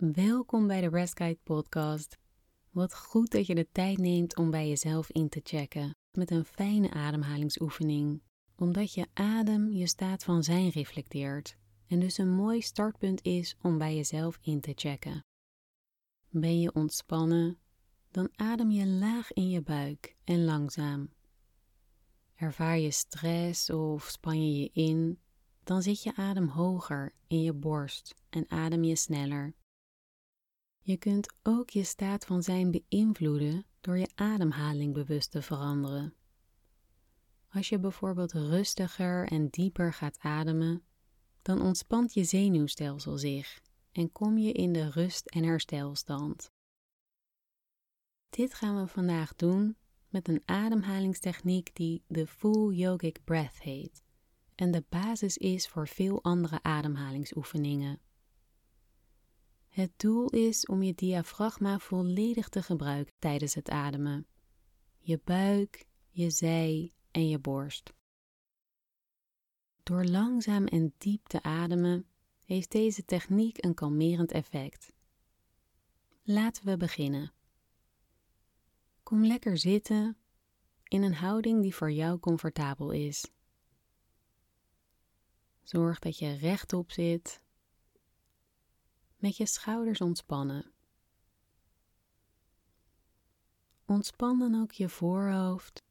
Welkom bij de Rest Guide podcast. Wat goed dat je de tijd neemt om bij jezelf in te checken met een fijne ademhalingsoefening, omdat je adem je staat van zijn reflecteert en dus een mooi startpunt is om bij jezelf in te checken. Ben je ontspannen, dan adem je laag in je buik en langzaam. Ervaar je stress of span je je in, dan zit je adem hoger in je borst en adem je sneller. Je kunt ook je staat van zijn beïnvloeden door je ademhaling bewust te veranderen. Als je bijvoorbeeld rustiger en dieper gaat ademen, dan ontspant je zenuwstelsel zich en kom je in de rust- en herstelstand. Dit gaan we vandaag doen met een ademhalingstechniek die de Full Yogic Breath heet en de basis is voor veel andere ademhalingsoefeningen. Het doel is om je diafragma volledig te gebruiken tijdens het ademen. Je buik, je zij en je borst. Door langzaam en diep te ademen heeft deze techniek een kalmerend effect. Laten we beginnen. Kom lekker zitten in een houding die voor jou comfortabel is. Zorg dat je rechtop zit, met je schouders ontspannen. Ontspan dan ook je voorhoofd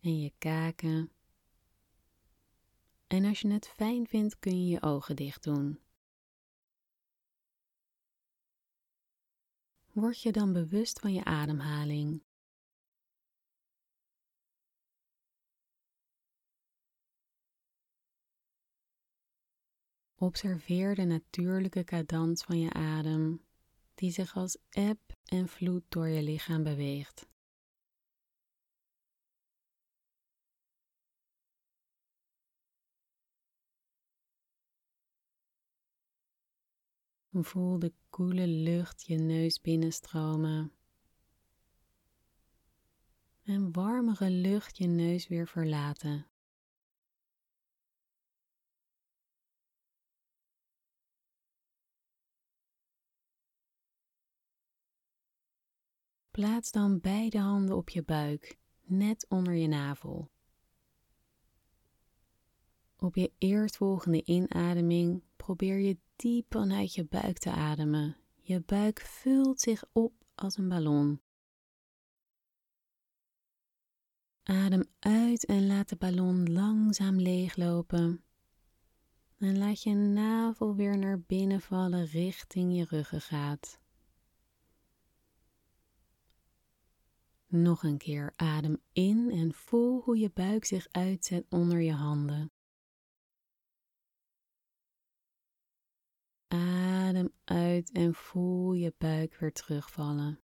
en je kaken. En als je het fijn vindt, kun je je ogen dicht doen. Word je dan bewust van je ademhaling. Observeer de natuurlijke cadans van je adem, die zich als eb en vloed door je lichaam beweegt. Voel de koele lucht je neus binnenstromen en warmere lucht je neus weer verlaten. Plaats dan beide handen op je buik, net onder je navel. Op je eerstvolgende inademing probeer je diep vanuit je buik te ademen. Je buik vult zich op als een ballon. Adem uit en laat de ballon langzaam leeglopen. En laat je navel weer naar binnen vallen richting je ruggengraat. Nog een keer adem in en voel hoe je buik zich uitzet onder je handen. Adem uit en voel je buik weer terugvallen.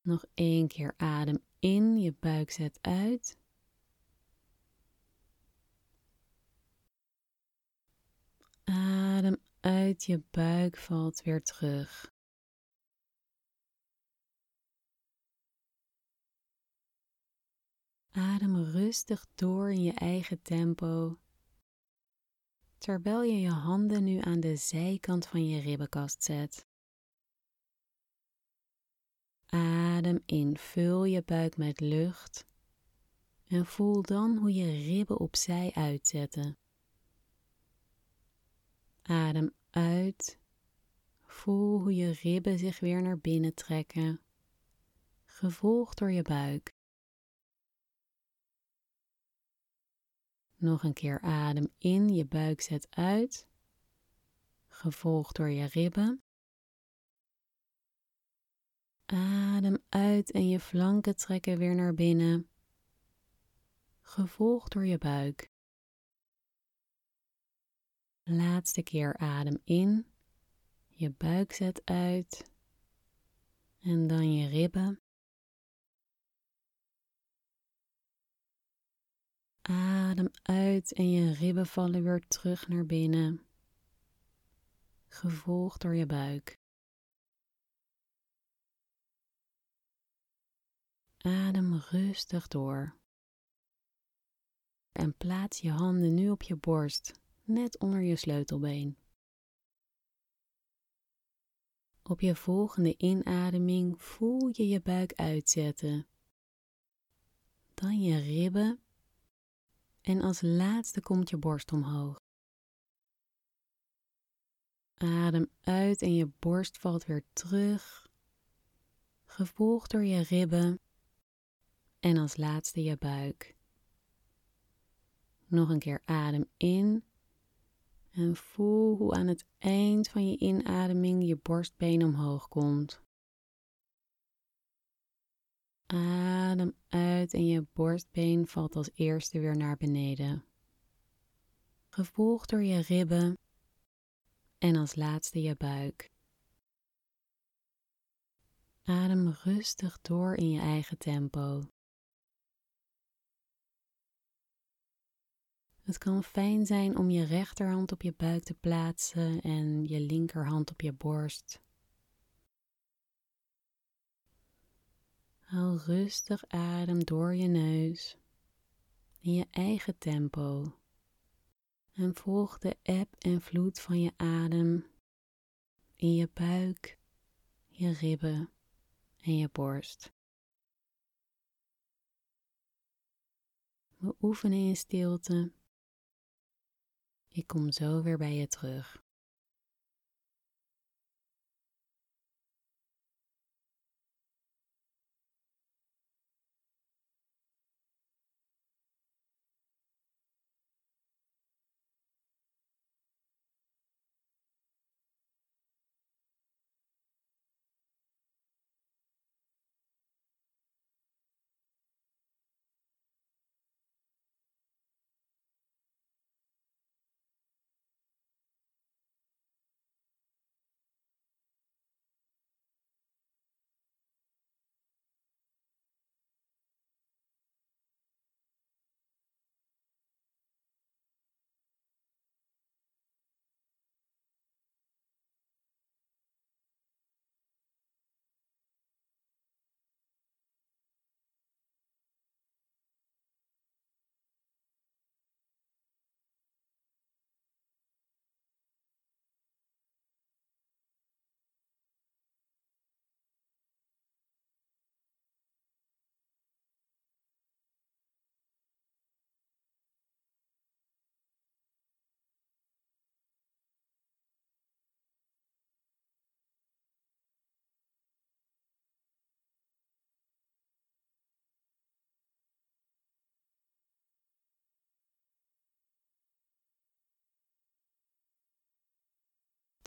Nog één keer adem in, je buik zet uit. Adem uit je buik valt weer terug. Adem rustig door in je eigen tempo, terwijl je je handen nu aan de zijkant van je ribbenkast zet. Adem in, vul je buik met lucht en voel dan hoe je ribben opzij uitzetten. Adem uit. Voel hoe je ribben zich weer naar binnen trekken, gevolgd door je buik. Nog een keer adem in, je buik zet uit, gevolgd door je ribben. Adem uit en je flanken trekken weer naar binnen, gevolgd door je buik. Laatste keer adem in, je buik zet uit en dan je ribben. Adem uit en je ribben vallen weer terug naar binnen, gevolgd door je buik. Adem rustig door. En plaats je handen nu op je borst, net onder je sleutelbeen. Op je volgende inademing voel je je buik uitzetten. Dan je ribben. En als laatste komt je borst omhoog. Adem uit en je borst valt weer terug, gevolgd door je ribben en als laatste je buik. Nog een keer adem in en voel hoe aan het eind van je inademing je borstbeen omhoog komt. Adem uit en je borstbeen valt als eerste weer naar beneden. Gevolgd door je ribben en als laatste je buik. Adem rustig door in je eigen tempo. Het kan fijn zijn om je rechterhand op je buik te plaatsen en je linkerhand op je borst. Haal rustig adem door je neus in je eigen tempo en volg de eb en vloed van je adem in je buik, je ribben en je borst. We oefenen in stilte. Ik kom zo weer bij je terug.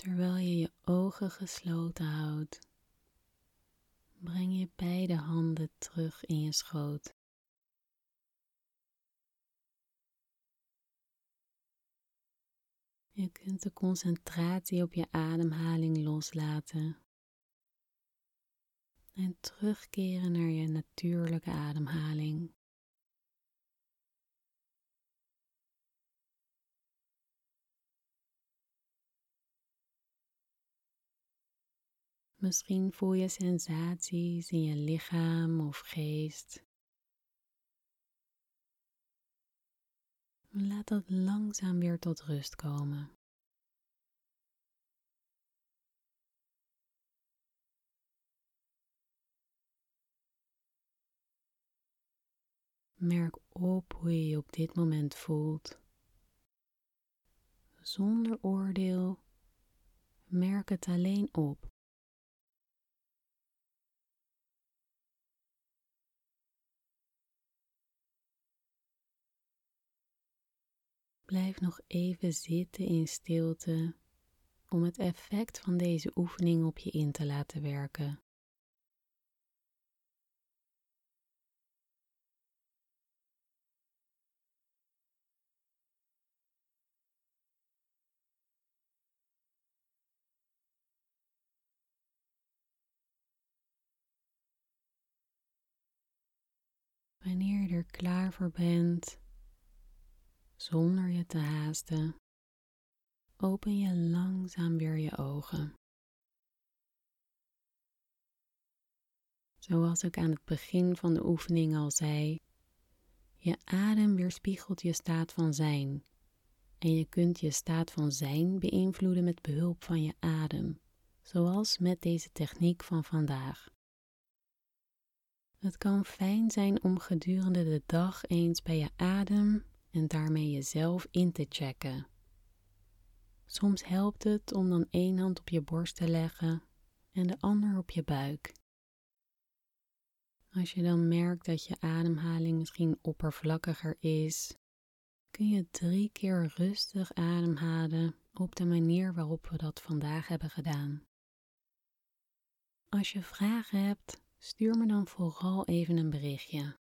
Terwijl je je ogen gesloten houdt, breng je beide handen terug in je schoot. Je kunt de concentratie op je ademhaling loslaten en terugkeren naar je natuurlijke ademhaling. Misschien voel je sensaties in je lichaam of geest. Laat dat langzaam weer tot rust komen. Merk op hoe je je op dit moment voelt. Zonder oordeel, merk het alleen op. Blijf nog even zitten in stilte om het effect van deze oefening op je in te laten werken. Wanneer je er klaar voor bent, zonder je te haasten, open je langzaam weer je ogen. Zoals ik aan het begin van de oefening al zei, Je adem weerspiegelt je staat van zijn. En je kunt je staat van zijn beïnvloeden met behulp van je adem, zoals met deze techniek van vandaag. Het kan fijn zijn om gedurende de dag eens bij je adem en daarmee jezelf in te checken. Soms helpt het om dan één hand op je borst te leggen en de ander op je buik. Als je dan merkt dat je ademhaling misschien oppervlakkiger is, kun je drie keer rustig ademhalen op de manier waarop we dat vandaag hebben gedaan. Als je vragen hebt, stuur me dan vooral even een berichtje.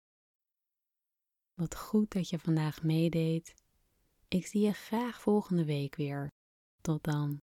Wat goed dat je vandaag meedeed. Ik zie je graag volgende week weer. Tot dan.